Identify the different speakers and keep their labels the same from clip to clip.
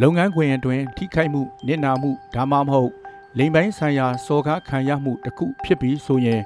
Speaker 1: လုပ်ငန်းခွင်အတွင်းထိခိုက်မှုနစ်နာမှုဒါမှမဟုတ်လိမ်ပိုင်းဆိုင်ရာစော်ကားခံရမှုတစ်ခုဖြစ်ပြီးဆိုရင်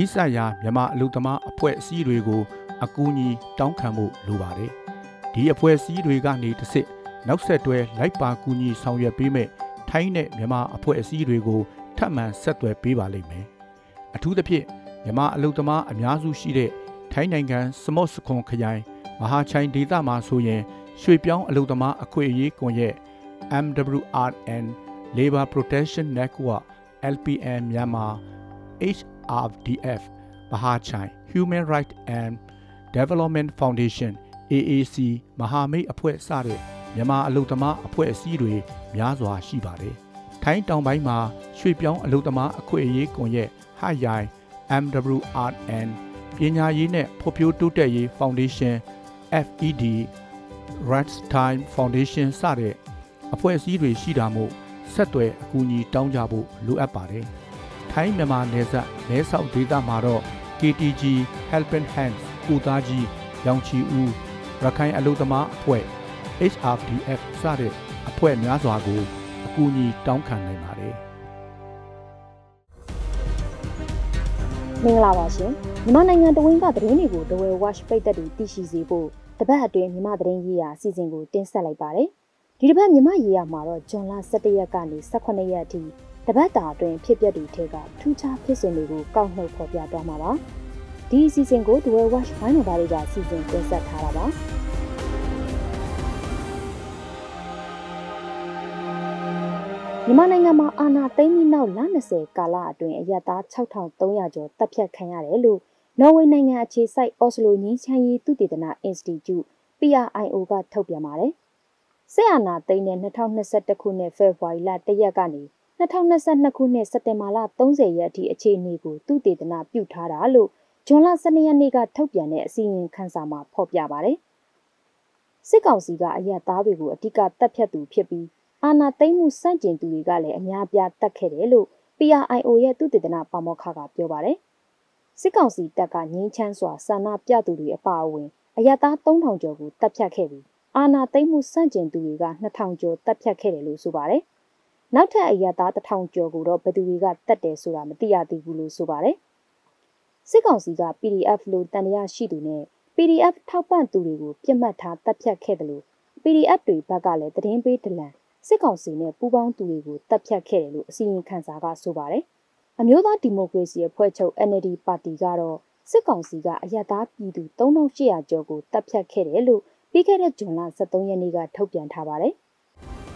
Speaker 1: ဤဆိုင်ရာမြန်မာအလုပ်သမားအဖွဲ့အစည်းတွေကိုအကူအညီတောင်းခံဖို့လိုပါတယ်။ဒီအဖွဲ့အစည်းတွေကနေတစ်စစ်နောက်ဆက်တွဲလိုက်ပါကူညီဆောင်ရွက်ပေးမဲ့ထိုင်းနဲ့မြန်မာအဖွဲ့အစည်းတွေကိုထပ်မံဆက်သွယ်ပေးပါလိမ့်မယ်။အထူးသဖြင့်မြန်မာအလုပ်သမားအများစုရှိတဲ့ထိုင်းနိုင်ငံစမော့စခွန်ခရိုင်မဟာချိုင်ဒေသမှာဆိုရင် ရွှေပြောင်းအလုပ်သမားအခွင့်အရေးကွန်ရက် MWRN Labor Protection Network LPN မြန်မာ HRDF မဟာချိုင် Human Rights and Development Foundation AAC မဟာမိတ်အဖွဲ့စတဲ့မြန်မာအလုပ်သမားအဖွဲ့အစည်းတွေများစွာရှိပါတယ်။ထိုင်းတောင်ပိုင်းမှာရွှေပြောင်းအလုပ်သမားအခွင့်အရေးကွန်ရက်ဟရိုင် MWRN ပညာရေးနဲ့ဖွံ့ဖြိုးတိုးတက်ရေး Foundation FED Rights Time Foundation စတဲ့အဖွဲ့အစည်းတွေရှိတာမို့ဆက်သွယ်အကူအညီတောင်းကြဖို့လိုအပ်ပါတယ်။ထိုင်းမြန်မာနယ်စပ်မဲဆောက်ဒေသမှာတော့ KTG Helping Hands ကိုသားကြီးရောင်ချီဦးရခိုင်အလို့သမားအဖွဲ့ HRDF စတဲ့အဖွဲ့များစွာကိုအကူအညီတောင်းခံနိုင်ပါတယ်။
Speaker 2: မင်္ဂလာပါရှင်မြန်မာနိုင်ငံတဝင်းကသတင်းတွေကိုဒဝဲ watch ပိတ်သက်တွေသိရှိစေဖို့ တပတ်အတွင်းမြန်မာသတင်းရေးရာအစီအစဉ်ကိုတင်ဆက်လိုက်ပါတယ်ဒီတစ်ပတ်မြန်မာရေးရာမှာတော့ဂျွန်လ17ရက်ကနေ18ရက်အထိတပတ်တာအတွင်းဖြစ်ပျက်တွေထဲကထူးခြားဖြစ်စဉ်တွေကိုကောက်နှုတ်ဖော်ပြသွားမှာပါဒီအစီအစဉ်ကိုဒဝဲ watch ဘိုင်းတော်သားတွေကစီစဉ်တင်ဆက်ထားတာပါမြန်မာနိုင်ငံမှာအာဏာသိမ်းပြီးနောက်လ20ကာလအတွင်းအရသား6300ကျော်တပ်ဖြတ်ခံရတယ်လို့ နော်ဝေနိုင်ငံအခြေစိုက်အော်စလိုငင်းချမ်းရေးသုတေသနအင်စတီကျု PRIO ကထုတ်ပြန်ပါတယ်။ဆက်အာဏာသိမ်းတဲ့2021ခုနှစ်ဖေဖော်ဝါရီလ1ရက်ကနေ2022ခုနှစ်စက်တင်ဘာလ30ရက်အထိအခြေအနေကိုသုတေသနပြုထားတာလို့ဇွန်လ12ရက်နေ့ကထုတ်ပြန်တဲ့အစည်းအဝေးခန်းစာမှာဖော်ပြပါတယ်။စစ်ကောင်စီကအရသားတွေကိုအ धिक တပ်ဖြတ်သူဖြစ်ပြီးအာဏာသိမ်းမှုစန့်ကျင်သူတွေကလည်းအများပြားတတ်ခဲ့တယ်လို့ PRIO ရဲ့သူတေသနပါမောက္ခကပြောပါတယ်။ စစ်ကောင်စီတပ်ကငင်းချမ်းစွာဆန္ဒပြသူတွေအပါအဝင်အရတား3000ကျော်ကိုတပ်ဖြတ်ခဲ့ပြီးအာဏာသိမ်းမှုစန့်ကျင်သူတွေက2000ကျော်တပ်ဖြတ်ခဲ့တယ်လို့ဆိုပါတယ်။နောက်ထပ်အရတား1000ကျော်ကိုတော့ဘယ်သူတွေကတပ်တယ်ဆိုတာမသိရသေးဘူးလို့ဆိုပါတယ်။စစ်ကောင်စီက PDF လို့တန်တရားရှိသူနဲ့ PDF ထောက်ပံ့သူတွေကိုပြစ်မှတ်ထားတပ်ဖြတ်ခဲ့တယ်လို့ PDF တွေဘက်ကလည်းသတင်းပေးဒလန်စစ်ကောင်စီနဲ့ပူးပေါင်းသူတွေကိုတပ်ဖြတ်ခဲ့တယ်လို့အစီရင်ခံစာကဆိုပါတယ်။ အမျိုးသားဒီမိုကရေစီအဖွဲ့ချုပ် NLD ပါတီကတော့စစ်ကောင်စီကအယက်သားပြည်သူ3800ကျော်ကိုတပ်ဖြတ်ခဲ့တယ်လို့ပြီးခဲ့တဲ့ဇွန်လ23ရက်နေ့ကထုတ်ပြန်ထားပါတယ်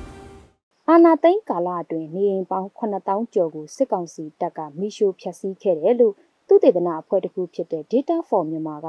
Speaker 2: ။အာနာသိန်းကာလအတွင်းနေအိမ်ပေါင်း9000ကျော်ကိုစစ်ကောင်စီတပ်ကမိရှို့ဖျက်ဆီးခဲ့တယ်လို့သူတေသနအဖွဲ့တစ်ခုဖြစ်တဲ့ Data for Myanmar က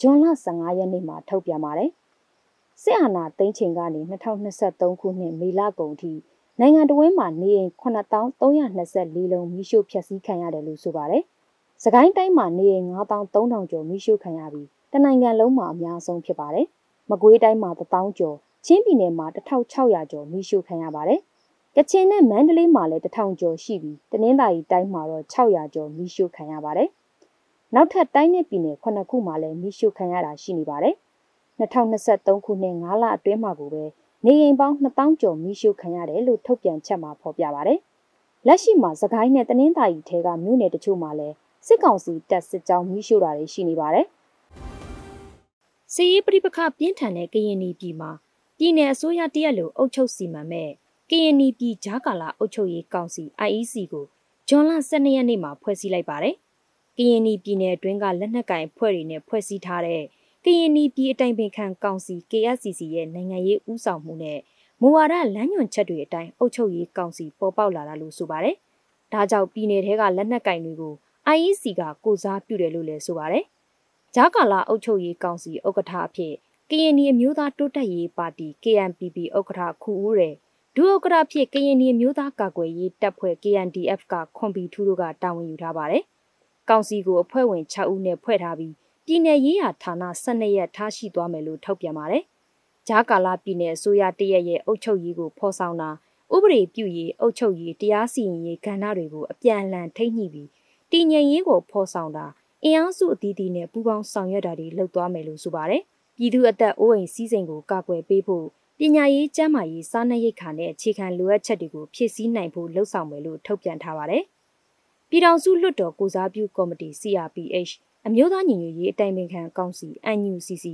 Speaker 2: ဇွန်လ15ရက်နေ့မှာထုတ်ပြန်ပါတယ်။စစ်အာဏာသိမ်းချိန်ကနေ2023ခုနှစ်မေလကုန်ထိ နိုင်ငံတော်ဝန်မှနေအိမ်9324လုံးမိရှို့ဖျက်ဆီးခံရတယ်လို့ဆိုပါတယ်။စကိုင်းတိုင်းမှာနေအိမ်9300ကျော်မိရှို့ခံရပြီးတနိုင်ငံလုံးမှာအများဆုံးဖြစ်ပါတယ်။မကွေးတိုင်းမှာ1000ကျော်ချင်းပြည်နယ်မှာ1600ကျော်မိရှို့ခံရပါတယ်။ကချင်နဲ့မန္တလေးမှာလည်း1000ကျော်ရှိပြီးတနင်္သာရီတိုင်းမှာတော့600ကျော်မိရှို့ခံရပါတယ်။နောက်ထပ်တိုင်းနဲ့ပြည်နယ်9ခုမှာလည်းမိရှို့ခံရတာရှိနေပါတယ်။2023ခုနှစ်5လအတွင်းမှာကိုပဲ နေအိမ်ပေါင်း2000ကျော်မိရှုခံရတယ်လို့ထုတ်ပြန်ချက်မှာဖော်ပြပါဗျ။လက်ရှိမှာသခိုင်းနဲ့တနင်္သာရီထဲကမြို့နယ်တချို့မှာလည်းစစ်ကောင်စီတပ်စစ်ကြောင်းမိရှုတာတွေရှိနေပါတယ်။စီရေးပြိပခပြင်းထန်တဲ့ကရင်ပြည်မှာပြည်내အစိုးရတရက်လိုအုပ်ချုပ်စီမံမဲ့ကရင်ပြည်ဂျာကာလာအုပ်ချုပ်ရေးကောင်စီ IEC ကိုဂျွန်လ12ရက်နေ့မှာဖွဲ့စည်းလိုက်ပါတယ်။ကရင်ပြည်နယ်အတွင်းကလက်နက်ကင်ဖွဲ့တွေနဲ့ဖွဲ့စည်းထားတဲ့ ကရင်ပြည်အတိုင်ပင်ခံကောင်စီ KSCC ရဲ့နိုင်ငံရေးဥဆောင်မှုနဲ့မူဝါဒလမ်းညွှန်ချက်တွေအတိုင်းအုပ်ချုပ်ရေးကောင်စီပေါ်ပေါက်လာတာလို့ဆိုပါတယ်။ဒါကြောင့်ပြည်내ထဲကလက်နက်ကင်တွေကို IEC ကကိုစားပြုတယ်လို့လည်းဆိုပါတယ်။ဂျာကာလာအုပ်ချုပ်ရေးကောင်စီဥက္ကဋ္ဌအဖြစ်ကရင်ပြည်မျိုးသားတိုးတက်ရေးပါတီ KNPP ဥက္ကဋ္ဌခူဦးရယ်ဒုဥက္ကဋ္ဌဖြစ်ကရင်ပြည်မျိုးသားကာကွယ်ရေးတပ်ဖွဲ့ KNDF ကခွန်ပီထူးတို့ကတာဝန်ယူထားပါတယ်။ကောင်စီကိုအဖွဲ့ဝင်6ဦးနဲ့ဖွဲ့ထားပြီး ပြည်내ရေးရာဌာန12ရက်ထားရှိသွားမယ်လို့ထုတ်ပြန်ပါတယ်။ဂျာကာလာပြည်내အစိုးရတရက်ရဲ့အုပ်ချုပ်ရေးကိုဖော်ဆောင်တာဥပဒေပြုရေးအုပ်ချုပ်ရေးတရားစီရင်ရေးကဏ္ဍတွေကိုအပြန်အလှန်ထိညှိပြီးတည်ငြိမ်ရေးကိုဖော်ဆောင်တာအင်အားစုအသီးသီးနဲ့ပူးပေါင်းဆောင်ရွက်တာတွေလုပ်သွားမယ်လို့ဆိုပါတယ်။ပြည်သူအသက်အိုးအိမ်စီးစိမ်ကိုကာကွယ်ပေးဖို့ပညာရေးကျန်းမာရေးစားနပ်ရိက္ခာနဲ့အခြေခံလိုအပ်ချက်တွေကိုဖြည့်ဆည်းနိုင်ဖို့လှုံ့ဆော်မယ်လို့ထုတ်ပြန်ထားပါတယ်။ပြည်ထောင်စုလွှတ်တော်ကိုစားပြုကော်မတီ CRPH အမျိုးသားညီညွတ်ရေးအတိုင်ပင်ခံကောင်စီ NUCC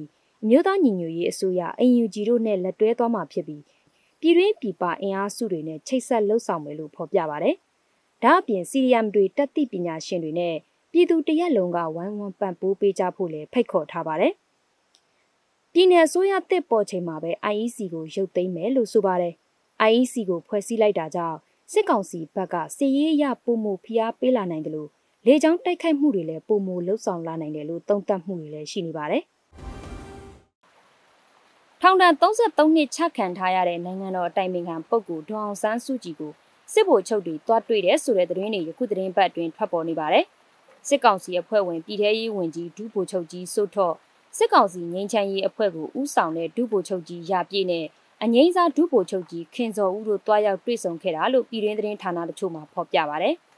Speaker 2: အမျိုးသားညီညွတ်ရေးအစိုးရ AUG တို့နဲ့လက်တွဲသွားမှာဖြစ်ပြီးပြည်တွင်းပြည်ပအင်အားစုတွေနဲ့ချိတ်ဆက်လှုပ်ဆောင်မယ်လို့ဖော်ပြပါဗျ။ဒါအပြင် CRM တွေတက်သည့်ပညာရှင်တွေနဲ့ပြည်သူတရက်လုံးကဝိုင်းဝန်းပံ့ပိုးပေးကြဖို့လည်းဖိတ်ခေါ်ထားပါတယ်။ပြည်내အစိုးရတစ်ပေါ်ချိန်မှာပဲ IEC ကိုရုပ်သိမ်းမယ်လို့ဆိုပါတယ်။ IEC ကိုဖွဲ့စည်းလိုက်တာကြောင့်စစ်ကောင်စီဘက်ကစီရေးအရပုံမှုဖိအားပေးလာနိုင်တယ်လို့ လေကြောင်းတိုက်ခိုက်မှုတွေလည်းပုံမှုလှုပ်ဆောင်လာနိုင်တယ်လို့သုံးသပ်မှုတွေလည်းရှိနေပါတယ်။ထောင်ဒဏ်33နှစ်ချခံထားရတဲ့နိုင်ငံတော်အတိုင်ပင်ခံပုဂ္ဂိုလ်ဒေါအောင်ဆန်းစုကြည်ကိုစစ်ဗိုလ်ချုပ်တွေတွားတွေ့တဲ့ဆိုတဲ့သတင်းတွေယခုသတင်းပတ်အတွင်းထွက်ပေါ်နေပါတယ်။စစ်ကောင်စီအဖွဲ့ဝင်ပြည်ထရေးဝန်ကြီးဒုဗိုလ်ချုပ်ကြီးစိုးထော့စစ်ကောင်စီငင်းချမ်းရေးအဖွဲ့ကိုဥဆောင်တဲ့ဒုဗိုလ်ချုပ်ကြီးရာပြည့်နဲ့အငိမ့်စားဒုဗိုလ်ချုပ်ကြီးခင်စော်ဦးတို့တွားရောက်တွေ့ဆုံခဲ့တာလို့ပြည်တွင်းသတင်းဌာနတချို့မှဖော်ပြပါဗျ။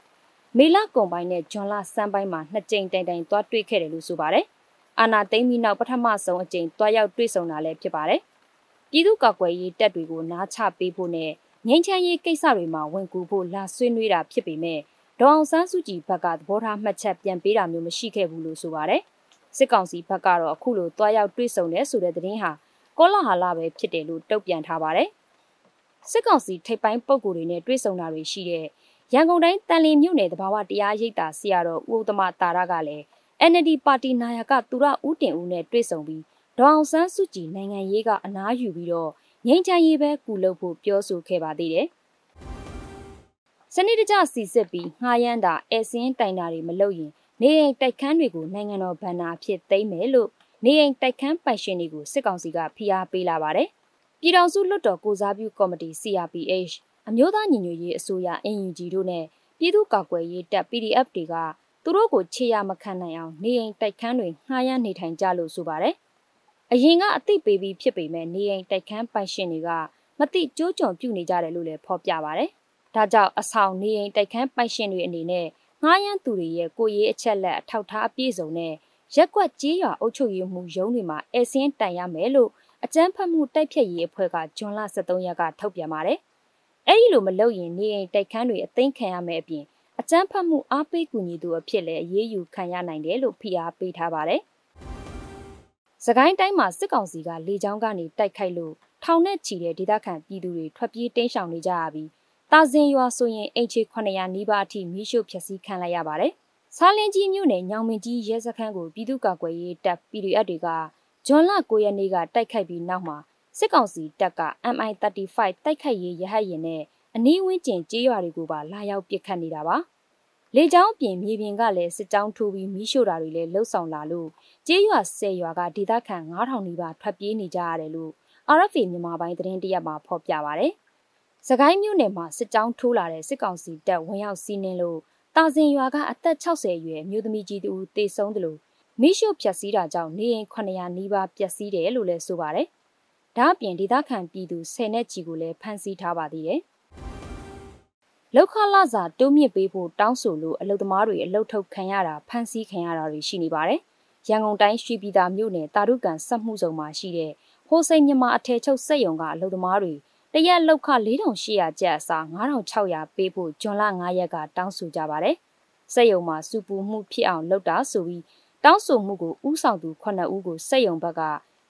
Speaker 2: မေလကုံပိုင်းနဲ့ဂျွန်လဆန်းပိုင်းမှာနှစ်ကြိမ်တိုင်တိုင်တွားတွေ့ခဲ့တယ်လို့ဆိုပါတယ်။အာနာသိမ့်ပြီးနောက်ပထမဆုံးအကြိမ်တွားရောက်တွေ့ဆုံတာလည်းဖြစ်ပါတယ်။ပြည်သူ့ကာကွယ်ရေးတပ်တွေကိုနားချပေးဖို့နဲ့ငင်းချမ်းရေးကိစ္စတွေမှာဝင်ကူဖို့လာဆွေးနွေးတာဖြစ်ပေမဲ့ဒေါအောင်ဆန်းစုကြည်ဘက်ကသဘောထားမှတ်ချက်ပြန်ပေးတာမျိုးမရှိခဲ့ဘူးလို့ဆိုပါတယ်။စစ်ကောင်စီဘက်ကတော့အခုလိုတွားရောက်တွေ့ဆုံတဲ့ဆိုတဲ့သတင်းဟာကောလာဟာလပဲဖြစ်တယ်လို့တုံ့ပြန်ထားပါတယ်။စစ်ကောင်စီထိပ်ပိုင်းပုံကိုယ်တွေနဲ့တွေ့ဆုံတာတွေရှိတဲ့ ရန်ကုန်တိုင်းတန်လင်းမြို့နယ်တဘာဝတရားရိပ်သာဆရာတော်ဦးဥဒ္ဓမတာရကလည်း NLD ပါတီနာယကသူရဦးတင်ဦးနဲ့တွေ့ဆုံပြီးဒေါအောင်ဆန်းစုကြည်နိုင်ငံရေးကအနားယူပြီးတော့ငြိမ်းချမ်းရေးပဲကူလုပ်ဖို့ပြောဆိုခဲ့ပါသေးတယ်။စနစ်တကျစီစစ်ပြီးငှားရမ်းတာအဲစင်းတိုင်တာတွေမလုပ်ရင်နေအိမ်တိုက်ခန်းတွေကိုနိုင်ငံတော်ဗန္နာဖြစ်သိမ်းမယ်လို့နေအိမ်တိုက်ခန်းပိုင်ရှင်တွေကိုစစ်ကောင်စီကဖိအားပေးလာပါတယ်။ပြည်ထောင်စုလွှတ်တော်ကိုစားပြုကော်မတီ CRPH အမျိုးသားညီညွတ်ရေးအစိုးရ NUG တို့နဲ့ပြည်သူ့ကာကွယ်ရေးတပ် PDF တွေကသူတို့ကိုခြေရမခံနိုင်အောင်နေအိမ်တိုက်ခန်းတွေငှားရမ်းနေထိုင်ကြလို့ဆိုပါတယ်။အရင်ကအသိပေးပြီးဖြစ်ပေမဲ့နေအိမ်တိုက်ခန်းပိုင်ရှင်တွေကမသိကြိုးကြုံပြုနေကြတယ်လို့လည်းဖော်ပြပါဗျ။ဒါကြောင့်အဆောင်နေအိမ်တိုက်ခန်းပိုင်ရှင်တွေအနေနဲ့ငှားရမ်းသူတွေရဲ့ကိုရေးအချက်လက်အထောက်ထားအပြည့်စုံနဲ့ရက်ကွက်ကြေးရွာအုပ်ချုပ်ရေးမှုရုံးတွေမှာအဲစင်းတိုင်ရမယ်လို့အကြမ်းဖက်မှုတိုက်ဖြတ်ရေးအဖွဲ့ကဂျွန်လ23ရက်ကထုတ်ပြန်ပါတယ်။ အဲဒီလိုမလုပ်ရင်နေအိမ်တိုက်ခန်းတွေအသိမ်းခံရမယ်အပြင်အကြမ်းဖက်မှုအားပေးကူညီသူအဖြစ်လည်းအရေးယူခံရနိုင်တယ်လို့ဖိအားပေးထားပါတယ်။စကိုင်းတိုင်းမှာစစ်ကောင်စီကလေကြောင်းကနေတိုက်ခိုက်လို့ထောင်နဲ့ချီတဲ့ဒေသခံပြည်သူတွေထွက်ပြေးတိမ်းရှောင်နေကြရပြီးတာဇင်ရွာဆိုရင်အင်ချေ900နီးပါးအထိမိရှုဖျက်ဆီးခံလိုက်ရပါတယ်။ဆားလင်းကြီးမြို့နယ်ညောင်မင်းကြီးရဲစခန်းကိုပြည်သူ့ကာကွယ်ရေးတပ် PDF တွေကဂျွန်လ9ရက်နေ့ကတိုက်ခိုက်ပြီးနောက်မှာ စစ်ကောင်စီတပ်က MI35 တိုက်ခိုက်ရေးရဟတ်ရင်နဲ့အနီးဝန်းကျင်ကျေးရွာတွေကိုပါလာရောက်ပစ်ခတ်နေတာပါ။လေကြောင်းပြင်မြေပြင်ကလည်းစစ်ကြောင်းထိုးပြီးမိရှို့တာတွေလည်းလှုပ်ဆောင်လာလို့ကျေးရွာ၁၀ရွာကဒေသခံ9000နီးပါးထွက်ပြေးနေကြရတယ်လို့ RFA မြန်မာပိုင်းသတင်းတရက်မှာဖော်ပြပါဗျ။စကိုင်းမြို့နယ်မှာစစ်ကြောင်းထိုးလာတဲ့စစ်ကောင်စီတပ်ဝင်ရောက်စီးနင်းလို့တာစင်ရွာကအသက်60အရွယ်မျိုးသမီးကြီးတူတေဆုံးတယ်လို့မိရှုဖြတ်စည်းတာကြောင့်နေအိမ်900နီးပါးပျက်စီးတယ်လို့လည်းဆိုပါတယ်။ ဒါအပြင်ဒေသခံပြည်သူ10နဲ့ချီကိုလည်းဖမ်းဆီးထားပါသေးတယ်။လောက်ခလာစာတိုးမြင့်ပေးဖို့တောင်းဆိုလို့အလုသမားတွေအလုထုတ်ခံရတာဖမ်းဆီးခံရတာတွေရှိနေပါတယ်။ရန်ကုန်တိုင်းရွှေပြည်သာမြို့နယ်တာရုကန်စက်မှုစုံမှာရှိတဲ့ဟိုစိန်မြန်မာအထည်ချုပ်စက်ရုံကအလုသမားတွေတရက်လောက်ခ4800ကျပ်အစား9600ပေးဖို့ဂျွန်လ9ရက်ကတောင်းဆိုကြပါတယ်။စက်ရုံမှာစုပူမှုဖြစ်အောင်လုပ်တာဆိုပြီးတောင်းဆိုမှုကိုဥဆောင်သူ9ဦးကိုစက်ရုံဘက်က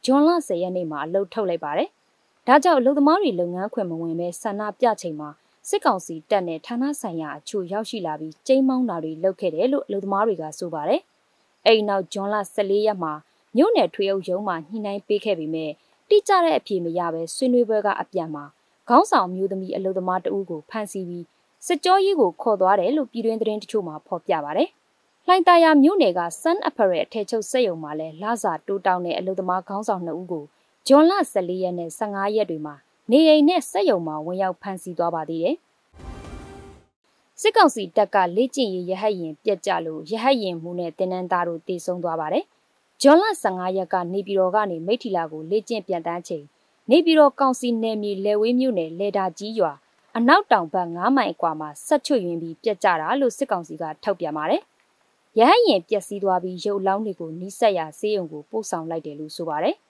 Speaker 2: ဂျွန်လ10ရက်နေ့မှာအလုထုတ်လိုက်ပါတယ်။ဒါကြောင့်အလုသမားတွေလုပ်ငန်းခွင်မဝင်ဘဲဆန္ဒပြချိန်မှာစစ်ကောင်စီတပ်နဲ့ဌာနဆိုင်ရာအချို့ရောက်ရှိလာပြီးကျိမ်းမောင်းတာတွေလုပ်ခဲ့တယ်လို့အလုပ်သမားတွေကဆိုပါတယ်။အဲဒီနောက်ဂျွန်လ14ရက်မှာမြို့နယ်ထွေအုပ်ရုံးမှာညှိနှိုင်းပေးခဲ့ပြီးမြဲတိကျတဲ့အဖြေမရဘဲဆွေးနွေးပွဲကအပြန်မှာခေါင်းဆောင်မျိုးသမီးအလုပ်သမားတဦးကိုဖမ်းဆီးပြီးစစ်ကြောရေးကိုခေါ်သွားတယ်လို့ပြည်တွင်းသတင်းတချို့မှာဖော်ပြပါတယ်။ လှိုင်သာယာမြို့နယ်က Sun Apparel အထည်ချုပ်စက်ရုံမှာလည်းလာစာတိုးတောင်းတဲ့အလုပ်သမားခေါင်းဆောင်2ဦးကိုဂျွန်လ14ရက်နဲ့15ရက်တွေမှာနေအိမ်နဲ့စက်ရုံမှာဝင်ရောက်ဖမ်းဆီးသွားပါသေးတယ်။စစ်ကောင်စီတပ်ကလေ့ကျင့်ရေးရဟတ်ရင်ပြက်ကြလို့ရဟတ်ရင်မှုနဲ့တင်းနန်းသားတို့တေဆုံးသွားပါတယ်။ဂျွန်လ15ရက်ကနေပြည်တော်ကနေမိထီလာကိုလေ့ကျင့်ပြန်တန်းချိန်နေပြည်တော်ကောင်စီနယ်မြေလဲဝေးမြို့နယ်လေတာကြီးရွာအနောက်တောင်ဘက်9မိုင်အကွာမှာဆက်ချွတ်ယွင်းပြီးပြက်ကြတာလို့စစ်ကောင်စီကထုတ်ပြန်ပါတယ်။ ရဟတ်ရင်ပျက်စီးသွားပြီးရုပ်လောင်းတွေကိုနီးစက်ရဆေးရုံကိုပို့ဆောင်လိုက်တယ်လို့ဆိုပါတယ်။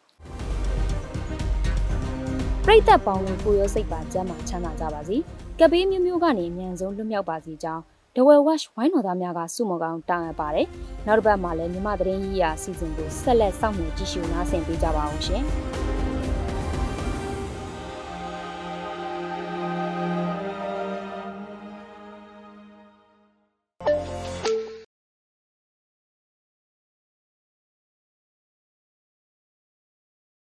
Speaker 2: ပရိသတ်ပေါင်းကိုကိုရောစိတ်ပါကျမ်းမာချမ်းသာကြပါစေကပ်ဘေးမျိုးမျိုးကနေအမြန်ဆုံးလွတ်မြောက်ပါစေကြောင်းဒဝဲဝက်ဝိုင်းတော်သားများကစုမကောင်တောင်းအပ်ပါတယ်နောက်တစ်ပတ်မှာလည်းမြမသတင်းကြီးရာအစီအစဉ်ကိုဆက်လက်စောင့်မျှော်ကြည့်ရှုနားဆင်ပေးကြပါအောင်ရှင်